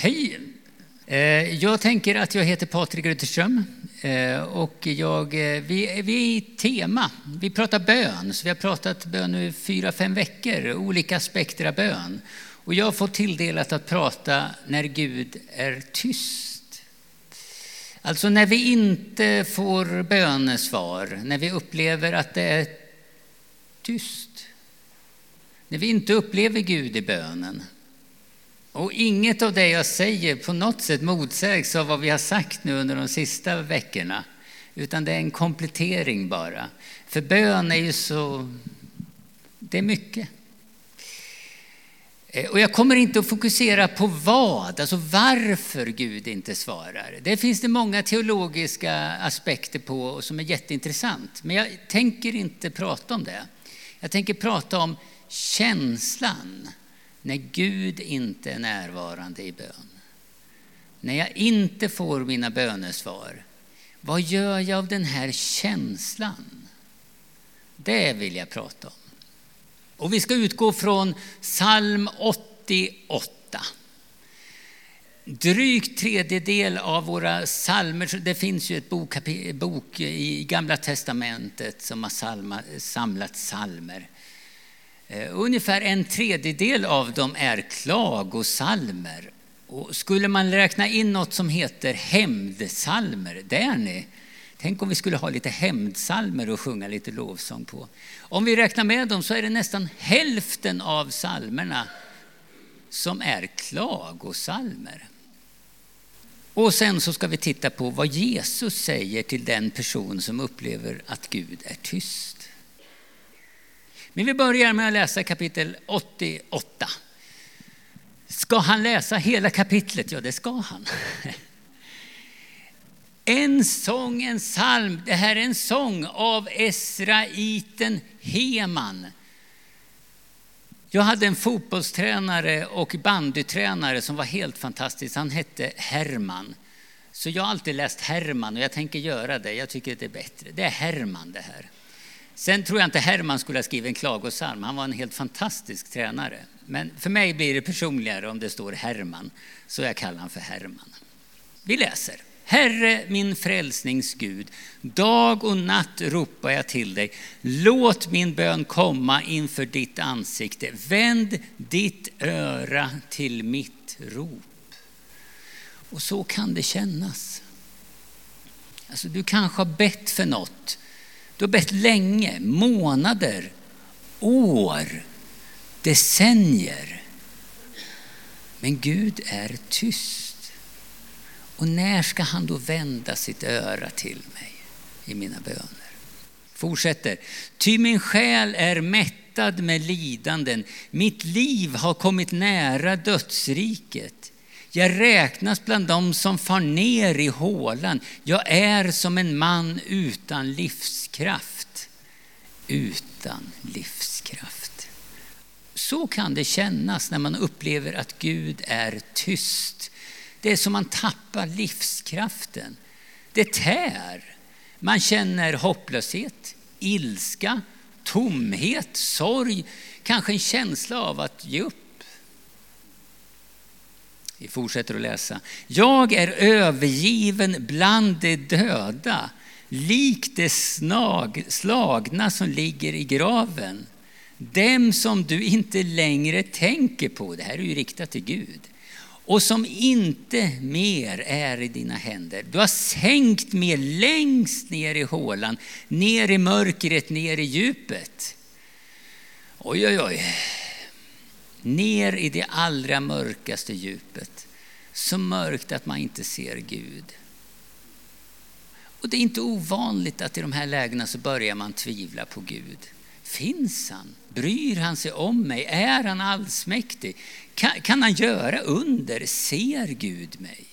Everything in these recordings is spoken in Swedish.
Hej! Eh, jag tänker att jag heter Patrik Rutterström eh, och jag, eh, vi, vi är i tema. Vi pratar bön, så vi har pratat bön nu i fyra, fem veckor, olika aspekter av bön. Och jag har fått tilldelat att prata när Gud är tyst. Alltså när vi inte får bönesvar, när vi upplever att det är tyst. När vi inte upplever Gud i bönen. Och inget av det jag säger på något sätt motsägs av vad vi har sagt nu under de sista veckorna. Utan det är en komplettering bara. För bön är ju så... Det är mycket. Eh, och jag kommer inte att fokusera på vad, alltså varför Gud inte svarar. Det finns det många teologiska aspekter på som är jätteintressant. Men jag tänker inte prata om det. Jag tänker prata om känslan när Gud inte är närvarande i bön. När jag inte får mina bönesvar. Vad gör jag av den här känslan? Det vill jag prata om. Och vi ska utgå från psalm 88. Drygt tredjedel av våra psalmer, det finns ju ett bok, bok i Gamla Testamentet som har samlat psalmer. Eh, ungefär en tredjedel av dem är klagosalmer. Och skulle man räkna in något som heter hämndsalmer, det ni. Tänk om vi skulle ha lite hämndsalmer och sjunga lite lovsång på. Om vi räknar med dem så är det nästan hälften av salmerna som är klagosalmer. Och sen så ska vi titta på vad Jesus säger till den person som upplever att Gud är tyst. Men vi börjar med att läsa kapitel 88. Ska han läsa hela kapitlet? Ja, det ska han. En sång, en psalm. Det här är en sång av Esraiten Heman. Jag hade en fotbollstränare och bandytränare som var helt fantastisk. Han hette Herman. Så jag har alltid läst Herman och jag tänker göra det. Jag tycker det är bättre. Det är Herman det här. Sen tror jag inte Herman skulle ha skrivit en klagosalm. Han var en helt fantastisk tränare. Men för mig blir det personligare om det står Herman, så jag kallar honom för Herman. Vi läser. Herre, min frälsningsgud, dag och natt ropar jag till dig. Låt min bön komma inför ditt ansikte. Vänd ditt öra till mitt rop. Och så kan det kännas. Alltså, du kanske har bett för något du har bett länge, månader, år, decennier. Men Gud är tyst. Och när ska han då vända sitt öra till mig i mina böner? Fortsätter. Ty min själ är mättad med lidanden. Mitt liv har kommit nära dödsriket. Jag räknas bland dem som far ner i hålan. Jag är som en man utan livskraft. Utan livskraft. Så kan det kännas när man upplever att Gud är tyst. Det är som man tappar livskraften. Det tär. Man känner hopplöshet, ilska, tomhet, sorg, kanske en känsla av att ge upp. Vi fortsätter att läsa. Jag är övergiven bland de döda, lik de snag, slagna som ligger i graven. Dem som du inte längre tänker på, det här är ju riktat till Gud, och som inte mer är i dina händer. Du har sänkt mig längst ner i hålan, ner i mörkret, ner i djupet. Oj, oj, oj ner i det allra mörkaste djupet. Så mörkt att man inte ser Gud. Och det är inte ovanligt att i de här lägena så börjar man tvivla på Gud. Finns han? Bryr han sig om mig? Är han allsmäktig? Kan, kan han göra under? Ser Gud mig?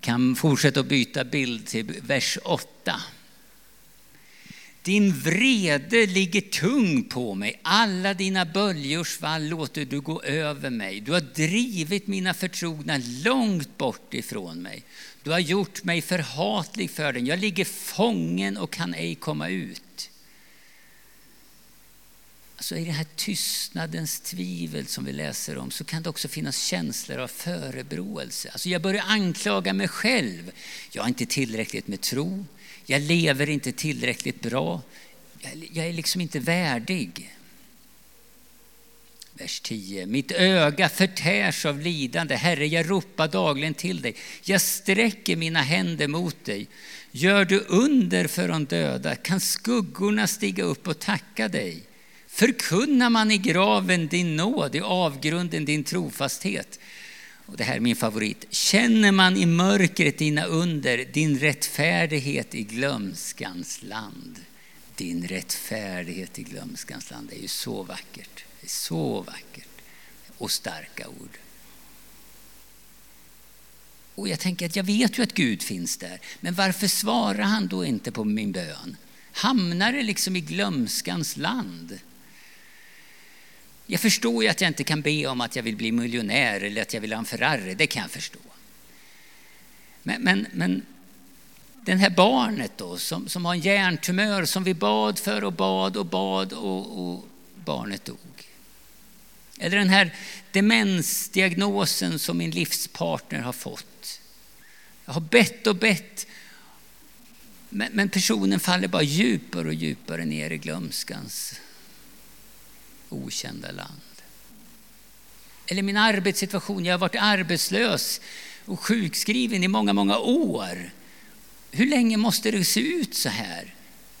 Kan fortsätta att byta bild till vers 8. Din vrede ligger tung på mig, alla dina böljors svall låter du gå över mig. Du har drivit mina förtrogna långt bort ifrån mig. Du har gjort mig förhatlig för den. Jag ligger fången och kan ej komma ut. Alltså I den här tystnadens tvivel som vi läser om så kan det också finnas känslor av förebråelse. Alltså jag börjar anklaga mig själv. Jag har inte tillräckligt med tro. Jag lever inte tillräckligt bra. Jag är liksom inte värdig. Vers 10. Mitt öga förtärs av lidande. Herre, jag ropar dagligen till dig. Jag sträcker mina händer mot dig. Gör du under för de döda? Kan skuggorna stiga upp och tacka dig? Förkunnar man i graven din nåd, i avgrunden din trofasthet? Och det här är min favorit. Känner man i mörkret dina under, din rättfärdighet i glömskans land? Din rättfärdighet i glömskans land, det är ju så vackert. Det är så vackert. Och starka ord. Och jag tänker att jag vet ju att Gud finns där, men varför svarar han då inte på min bön? Hamnar det liksom i glömskans land? Jag förstår ju att jag inte kan be om att jag vill bli miljonär eller att jag vill ha en Ferrari, det kan jag förstå. Men, men, men den här barnet då som, som har en hjärntumör som vi bad för och bad och bad och, och barnet dog. Eller den här demensdiagnosen som min livspartner har fått. Jag har bett och bett men, men personen faller bara djupare och djupare ner i glömskans okända land. Eller min arbetssituation, jag har varit arbetslös och sjukskriven i många, många år. Hur länge måste det se ut så här?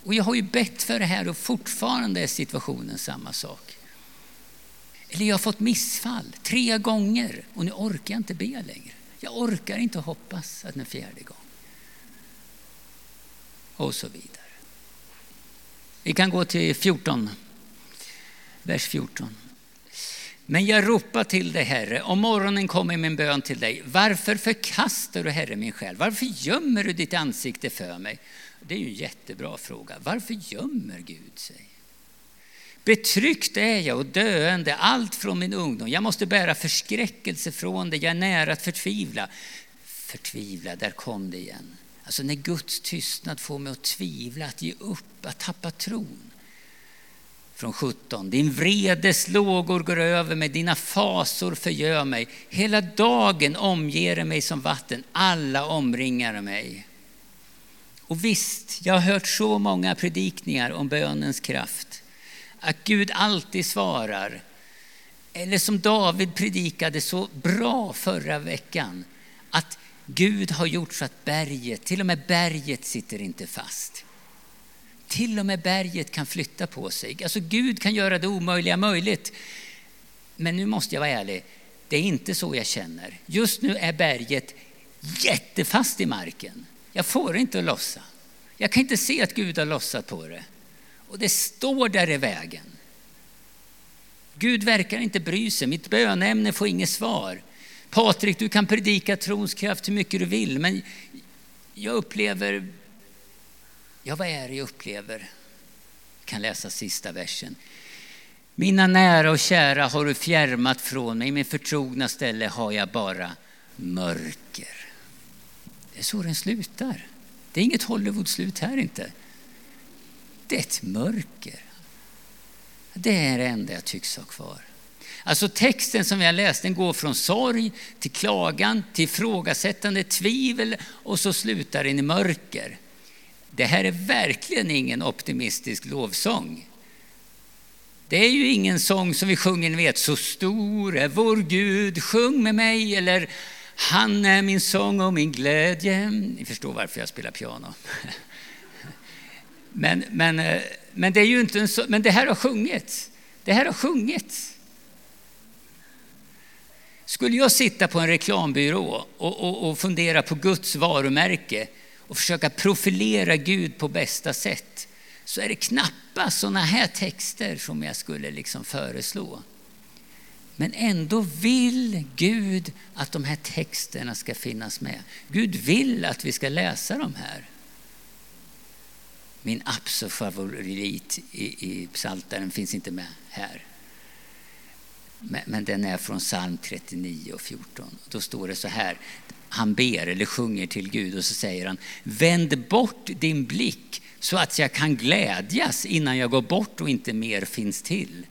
Och jag har ju bett för det här och fortfarande är situationen samma sak. Eller jag har fått missfall tre gånger och nu orkar jag inte be längre. Jag orkar inte hoppas att en fjärde gång. Och så vidare. Vi kan gå till 14 vers 14. Men jag ropar till dig, Herre, om morgonen kommer min bön till dig. Varför förkastar du, Herre, min själ? Varför gömmer du ditt ansikte för mig? Det är ju en jättebra fråga. Varför gömmer Gud sig? Betryckt är jag och döende, allt från min ungdom. Jag måste bära förskräckelse från det, jag är nära att förtvivla. Förtvivla, där kom det igen. Alltså när Guds tystnad får mig att tvivla, att ge upp, att tappa tron från 17. Din vredes lågor går över mig, dina fasor förgör mig. Hela dagen omger mig som vatten, alla omringar mig. Och visst, jag har hört så många predikningar om bönens kraft. Att Gud alltid svarar. Eller som David predikade så bra förra veckan. Att Gud har gjort så att berget, till och med berget sitter inte fast. Till och med berget kan flytta på sig. Alltså Gud kan göra det omöjliga möjligt. Men nu måste jag vara ärlig, det är inte så jag känner. Just nu är berget jättefast i marken. Jag får inte att lossa. Jag kan inte se att Gud har lossat på det. Och det står där i vägen. Gud verkar inte bry sig. Mitt bönämne får inget svar. Patrik, du kan predika trons kraft hur mycket du vill, men jag upplever Ja, vad är det jag upplever? Jag kan läsa sista versen. Mina nära och kära har du fjärmat från mig, i min förtrogna ställe har jag bara mörker. Det är så den slutar. Det är inget Hollywood-slut här inte. Det är ett mörker. Det är det enda jag tycks ha kvar. Alltså texten som vi har läst den går från sorg till klagan, till ifrågasättande, tvivel och så slutar den i mörker. Det här är verkligen ingen optimistisk lovsång. Det är ju ingen sång som vi sjunger, ni vet, så stor är vår Gud, sjung med mig, eller han är min sång och min glädje. Ni förstår varför jag spelar piano. Men, men, eh, men det är ju inte en så, men det här har sjungits. Det här har sjungits. Skulle jag sitta på en reklambyrå och, och, och fundera på Guds varumärke och försöka profilera Gud på bästa sätt så är det knappast sådana här texter som jag skulle liksom föreslå. Men ändå vill Gud att de här texterna ska finnas med. Gud vill att vi ska läsa de här. Min absolut favorit i, i Psaltaren finns inte med här. Men, men, den är från psalm 39 och 14. Då står det så här han ber eller sjunger till Gud och så säger han Vänd bort din blick så att jag kan glädjas innan jag går bort och inte mer finns till.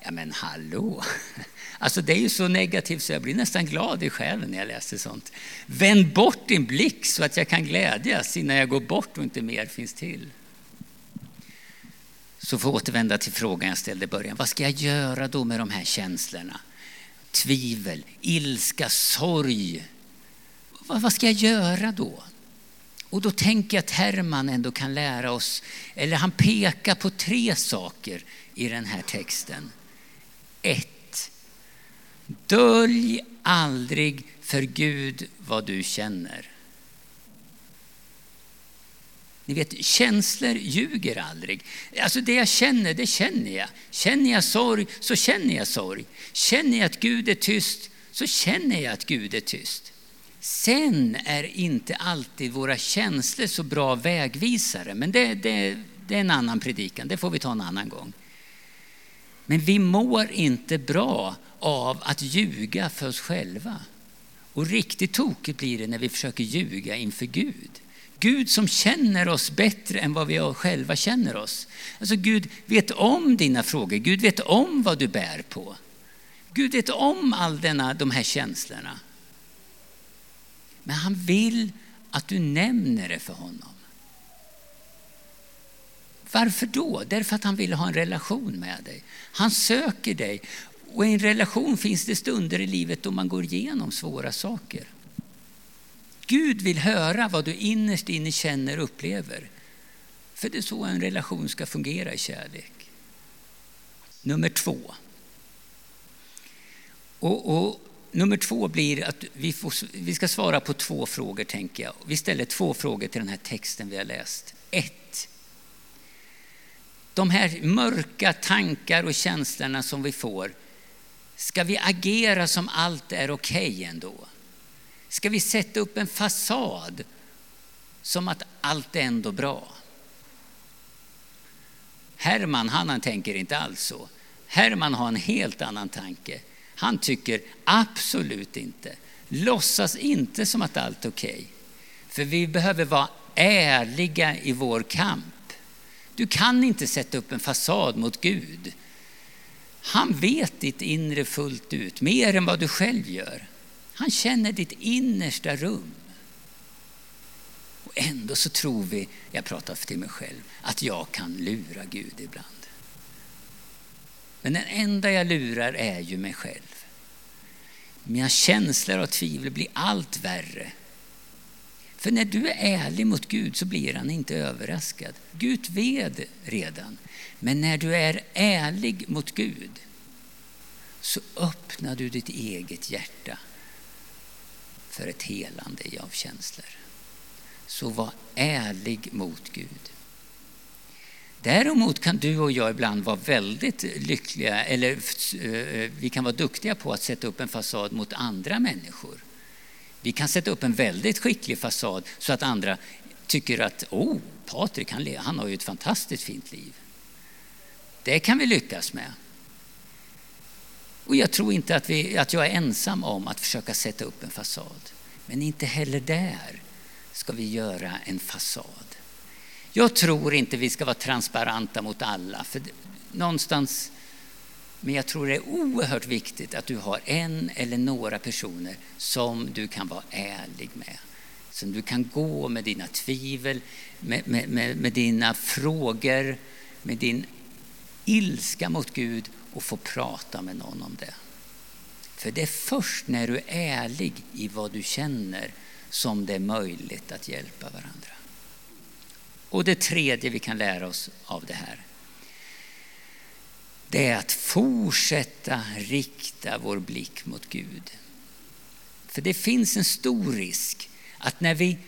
Ja men hallå! Alltså det är ju så negativt så jag blir nästan glad i själen när jag läser sånt. Vänd bort din blick så att jag kan glädjas innan jag går bort och inte mer finns till. Så får att återvända till frågan jag ställde i början. Vad ska jag göra då med de här känslorna? Tvivel, ilska, sorg. Vad ska jag göra då? Och då tänker jag att Herman ändå kan lära oss, eller han pekar på tre saker i den här texten. Ett, dölj aldrig för Gud vad du känner. Ni vet, känslor ljuger aldrig. Alltså det jag känner, det känner jag. Känner jag sorg, så känner jag sorg. Känner jag att Gud är tyst, så känner jag att Gud är tyst. Sen är inte alltid våra känslor så bra vägvisare, men det, det, det är en annan predikan, det får vi ta en annan gång. Men vi mår inte bra av att ljuga för oss själva. Och riktigt tokigt blir det när vi försöker ljuga inför Gud. Gud som känner oss bättre än vad vi själva känner oss. Alltså Gud vet om dina frågor, Gud vet om vad du bär på. Gud vet om all denna, de här känslorna. Men han vill att du nämner det för honom. Varför då? Därför att han vill ha en relation med dig. Han söker dig. Och i en relation finns det stunder i livet då man går igenom svåra saker. Gud vill höra vad du innerst inne känner och upplever. För det är så en relation ska fungera i kärlek. Nummer två. Och, och nummer två blir att vi, får, vi ska svara på två frågor, tänker jag. Vi ställer två frågor till den här texten vi har läst. Ett. De här mörka tankar och känslorna som vi får, ska vi agera som allt är okej okay ändå? Ska vi sätta upp en fasad som att allt är ändå bra? Herman, han tänker inte alls så. Herman har en helt annan tanke. Han tycker absolut inte. Låtsas inte som att allt är okej. Okay. För vi behöver vara ärliga i vår kamp. Du kan inte sätta upp en fasad mot Gud. Han vet ditt inre fullt ut, mer än vad du själv gör. Han känner ditt innersta rum. Och ändå så tror vi, jag pratar till mig själv, att jag kan lura Gud ibland. Men den enda jag lurar är ju mig själv. Mina känslor och tvivel blir allt värre. För när du är ärlig mot Gud så blir han inte överraskad. Gud vet redan. Men när du är ärlig mot Gud så öppnar du ditt eget hjärta för ett helande av känslor. Så var ärlig mot Gud. Däremot kan du och jag ibland vara väldigt lyckliga, eller eh, vi kan vara duktiga på att sätta upp en fasad mot andra människor. Vi kan sätta upp en väldigt skicklig fasad så att andra tycker att oh, Patrik han, han har ju ett fantastiskt fint liv. Det kan vi lyckas med. Och jag tror inte att, vi, att jag är ensam om att försöka sätta upp en fasad. Men inte heller där ska vi göra en fasad. Jag tror inte vi ska vara transparenta mot alla. För någonstans, men jag tror det är oerhört viktigt att du har en eller några personer som du kan vara ärlig med. Som du kan gå med dina tvivel, med, med, med, med dina frågor, med din ilska mot Gud och få prata med någon om det. För det är först när du är ärlig i vad du känner som det är möjligt att hjälpa varandra. Och det tredje vi kan lära oss av det här det är att fortsätta rikta vår blick mot Gud. För det finns en stor risk att när vi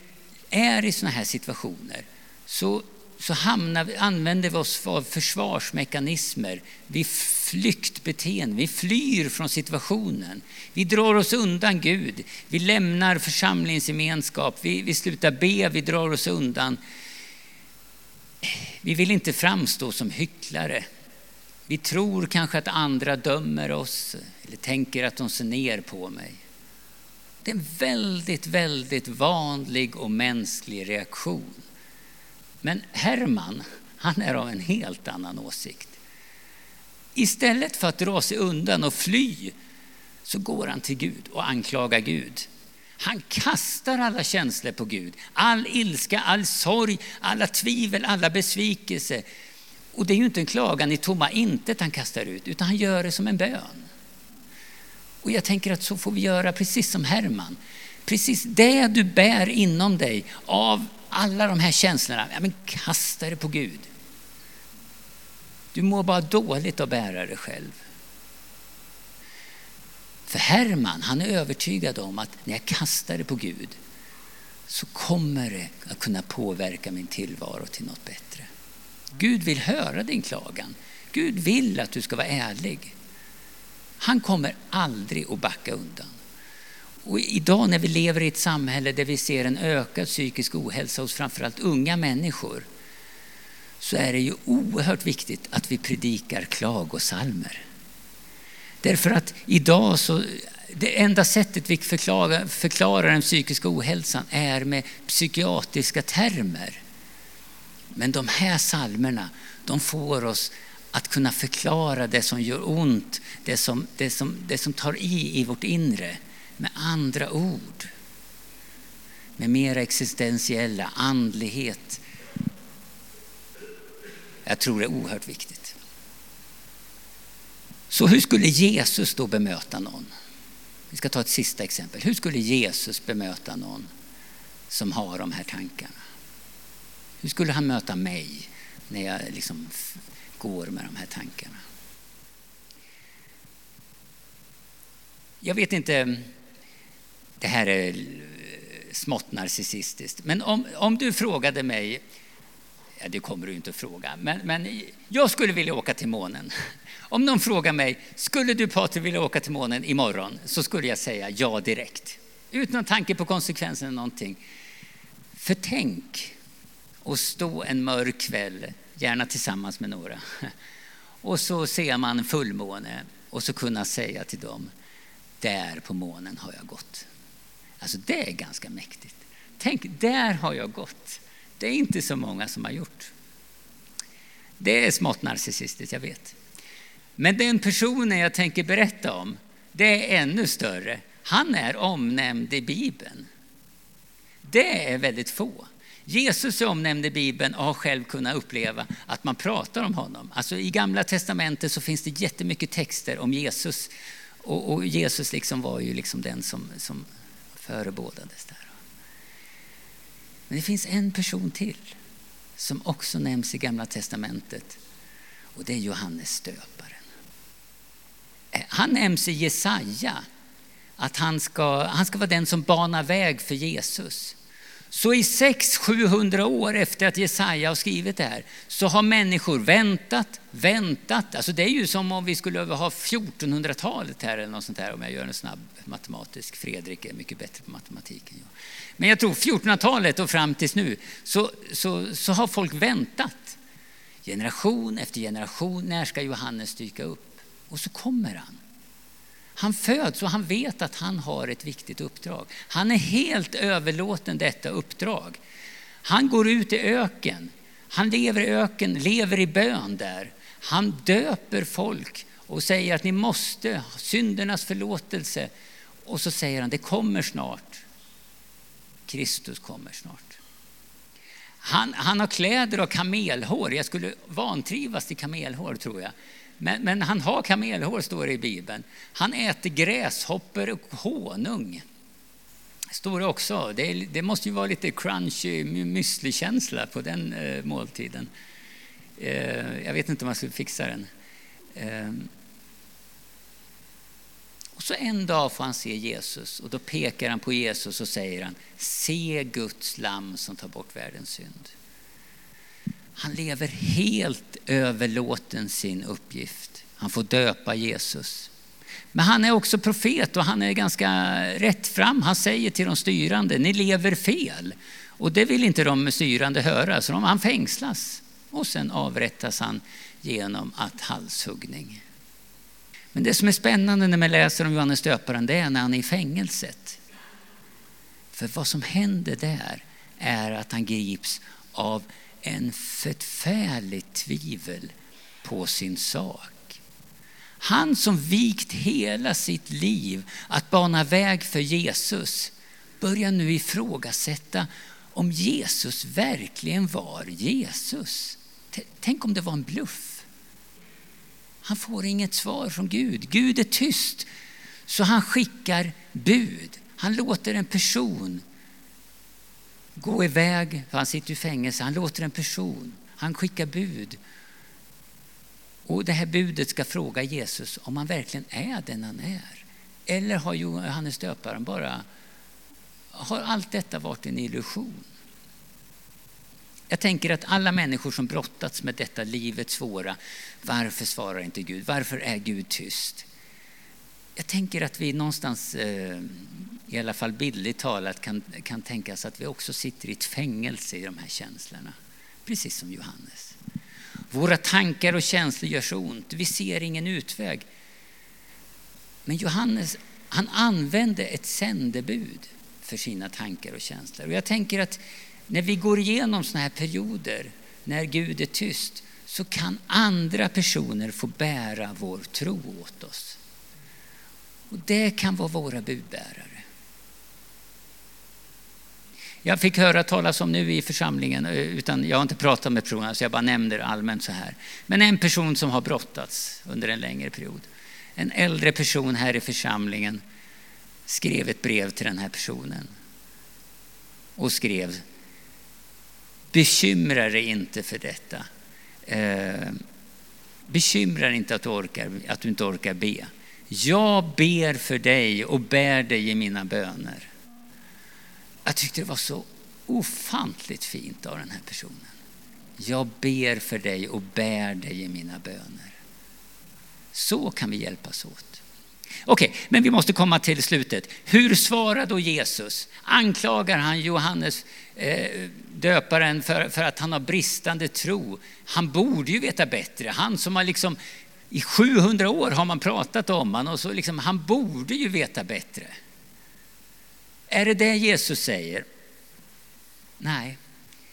är i sådana här situationer så så hamnar, använder vi oss av försvarsmekanismer. Vi flyktbeteende, vi flyr från situationen. Vi drar oss undan Gud. Vi lämnar församlingsgemenskap, vi, vi slutar be, vi drar oss undan. Vi vill inte framstå som hycklare. Vi tror kanske att andra dömer oss eller tänker att de ser ner på mig. Det är en väldigt, väldigt vanlig och mänsklig reaktion. Men Herman, han är av en helt annan åsikt. Istället för att dra sig undan och fly så går han till Gud och anklagar Gud. Han kastar alla känslor på Gud. All ilska, all sorg, alla tvivel, alla besvikelse. Och det är ju inte en klagan i tomma intet han kastar ut, utan han gör det som en bön. Och jag tänker att så får vi göra precis som Herman. Precis det du bär inom dig av alla de här känslorna, ja, men kasta det på Gud. Du mår bara dåligt att bära det själv. För Herman, han är övertygad om att när jag kastar det på Gud så kommer det att kunna påverka min tillvaro till något bättre. Gud vill höra din klagan. Gud vill att du ska vara ärlig. Han kommer aldrig att backa undan. Och idag när vi lever i ett samhälle där vi ser en ökad psykisk ohälsa hos framförallt unga människor så är det ju oerhört viktigt att vi predikar klagosalmer. Därför att idag så, det enda sättet vi förklarar, förklarar den psykiska ohälsan är med psykiatriska termer. Men de här salmerna, de får oss att kunna förklara det som gör ont, det som, det som, det som tar i i vårt inre med andra ord. Med mer existentiella, andlighet. Jag tror det är oerhört viktigt. Så hur skulle Jesus då bemöta någon? Vi ska ta ett sista exempel. Hur skulle Jesus bemöta någon som har de här tankarna? Hur skulle han möta mig när jag liksom går med de här tankarna? Jag vet inte, det här är smått narcissistiskt, men om, om du frågade mig Ja, det kommer du inte att fråga. Men, men jag skulle vilja åka till månen. Om någon frågar mig, skulle du Patrik vilja åka till månen imorgon? Så skulle jag säga ja direkt. Utan tanke på konsekvenserna eller någonting. För tänk att stå en mörk kväll, gärna tillsammans med några. Och så ser man fullmåne och så kunna säga till dem, där på månen har jag gått. Alltså det är ganska mäktigt. Tänk, där har jag gått. Det är inte så många som har gjort. Det är smått narcissistiskt, jag vet. Men den personen jag tänker berätta om, det är ännu större. Han är omnämnd i Bibeln. Det är väldigt få. Jesus är omnämnd i Bibeln och har själv kunnat uppleva att man pratar om honom. Alltså I Gamla Testamentet så finns det jättemycket texter om Jesus. Och, och Jesus liksom var ju liksom den som, som förebådades där. Men det finns en person till som också nämns i Gamla Testamentet och det är Johannes stöparen. Eh, han nämns i Jesaja att han ska, han ska vara den som banar väg för Jesus. Så i 600-700 år efter att Jesaja har skrivit det här så har människor väntat, väntat. Alltså det är ju som om vi skulle ha 1400-talet här eller något sånt där om jag gör en snabb matematisk. Fredrik är mycket bättre på matematik än jag. Men jag tror 1400-talet och fram tills nu så, så, så har folk väntat. Generation efter generation, när ska Johannes dyka upp? Och så kommer han. Han föds och han vet att han har ett viktigt uppdrag. Han är helt överlåten detta uppdrag. Han går ut i öken. Han lever i öken, lever i bön där. Han döper folk och säger att ni måste ha syndernas förlåtelse. Och så säger han, det kommer snart. Kristus kommer snart. Han, han har kläder av kamelhår. Jag skulle vantrivas i kamelhår tror jag. Men, men, han har kamelhår, står det i Bibeln. Han äter gräshoppor och honung. Står det också. Det, det måste ju vara lite crunchy müsli-känsla på den eh, måltiden. Eh, jag vet inte om man skulle fixa den. Eh, och så en dag får han se Jesus och då pekar han på Jesus och säger han, se Guds lamm som tar bort världens synd. Han lever helt överlåten sin uppgift. Han får döpa Jesus. Men han är också profet och han är ganska rätt fram. Han säger till de styrande, ni lever fel. Och det vill inte de styrande höra, så han fängslas. Och sen avrättas han genom att halshuggning. Men det som är spännande när man läser om Johannes döparen, det är när han är i fängelset. För vad som händer där är att han grips av en förfärligt tvivel på sin sak. Han som vikt hela sitt liv att bana väg för Jesus börjar nu ifrågasätta om Jesus verkligen var Jesus. Tänk om det var en bluff. Han får inget svar från Gud. Gud är tyst. Så han skickar bud. Han låter en person gå iväg, för han sitter i fängelse. Han låter en person, han skickar bud. Och det här budet ska fråga Jesus om han verkligen är den han är. Eller har Johannes döparen bara, har allt detta varit en illusion? Jag tänker att alla människor som brottats med detta livets svåra, varför svarar inte Gud? Varför är Gud tyst? Jag tänker att vi någonstans, eh, i alla fall bildligt talat, kan, kan tänka oss att vi också sitter i ett fängelse i de här känslorna. Precis som Johannes. Våra tankar och känslor gör så ont, vi ser ingen utväg. Men Johannes, han använde ett sändebud för sina tankar och känslor. Och jag tänker att när vi går igenom sådana här perioder, när Gud är tyst, så kan andra personer få bära vår tro åt oss. Och det kan vara våra budbärare. Jag fick höra talas om nu i församlingen, eh, utan jag har inte pratat med personerna så jag bara nämner allmänt så här. Men en person som har brottats under en längre period. En äldre person här i församlingen skrev ett brev till den här personen och skrev Bekymra dig inte för detta. Eh, bekymra dig inte att du, orkar, att du inte orkar be. Jag ber för dig och bär dig i mina böner. Jag tyckte det var så ofantligt fint av den här personen. Jag ber för dig och bär dig i mina böner. Så kan vi hjälpas åt. Okej, okay, men vi måste komma till slutet. Hur svarar då Jesus? Anklagar han Johannes eh, döparen för, för att han har bristande tro? Han borde ju veta bättre. Han som har liksom i 700 år har man pratat om honom och så liksom, han borde ju veta bättre. Är det det Jesus säger? Nej,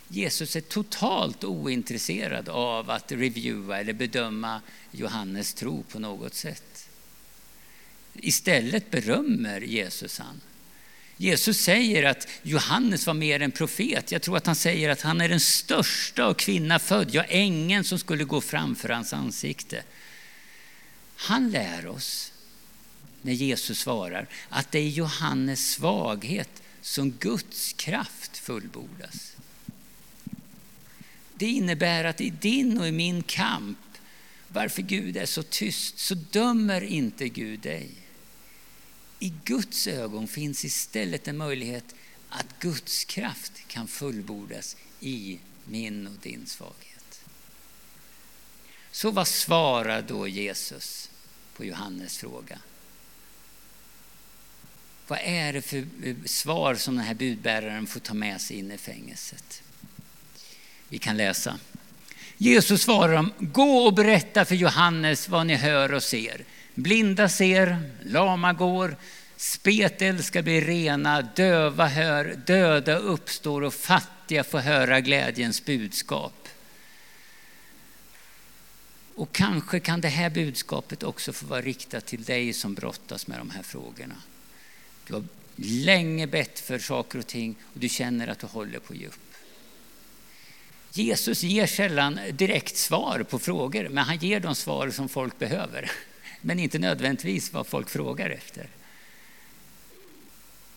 Jesus är totalt ointresserad av att reviewa eller bedöma Johannes tro på något sätt. Istället berömmer Jesus han. Jesus säger att Johannes var mer en profet. Jag tror att han säger att han är den största av kvinna född, ja ängeln som skulle gå framför hans ansikte. Han lär oss, när Jesus svarar, att det är Johannes svaghet som Guds kraft fullbordas. Det innebär att i din och i min kamp, varför Gud är så tyst, så dömer inte Gud dig. I Guds ögon finns istället en möjlighet att Guds kraft kan fullbordas i min och din svaghet. Så vad svarar då Jesus på Johannes fråga? Vad är det för svar som den här budbäraren får ta med sig in i fängelset? Vi kan läsa. Jesus svarar dem, gå och berätta för Johannes vad ni hör och ser. Blinda ser, lama går, spetel ska bli rena, döva hör, döda uppstår och fattiga får höra glädjens budskap. Och kanske kan det här budskapet också få vara riktat till dig som brottas med de här frågorna. Du har länge bett för saker och ting och du känner att du håller på att ge upp. Jesus ger sällan direkt svar på frågor, men han ger de svar som folk behöver. Men inte nödvändigtvis vad folk frågar efter.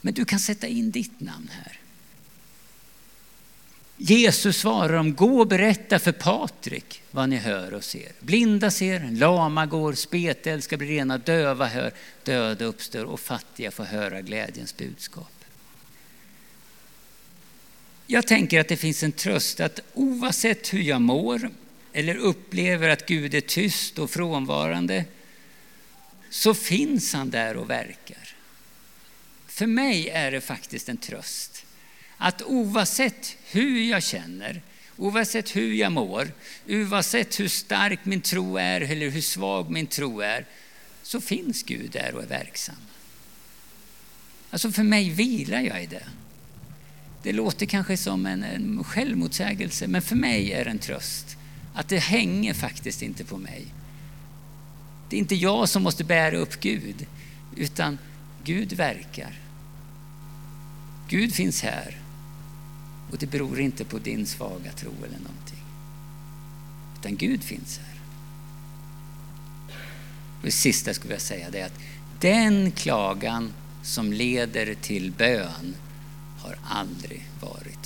Men du kan sätta in ditt namn här. Jesus svarar dem, gå och berätta för Patrik vad ni hör och ser. Blinda ser, lama går, spetälska blir rena, döva hör, döda uppstår och fattiga får höra glädjens budskap. Jag tänker att det finns en tröst att oavsett hur jag mår eller upplever att Gud är tyst och frånvarande så finns han där och verkar. För mig är det faktiskt en tröst att oavsett hur jag känner, oavsett hur jag mår, oavsett hur stark min tro är eller hur svag min tro är, så finns Gud där och är verksam. Alltså för mig vilar jag i det. Det låter kanske som en, en självmotsägelse, men för mig är det en tröst. Att det hänger faktiskt inte på mig. Det är inte jag som måste bära upp Gud, utan Gud verkar. Gud finns här. Och det beror inte på din svaga tro eller någonting. Utan Gud finns här. Och det sista skulle jag säga det är att den klagan som leder till bön har aldrig varit.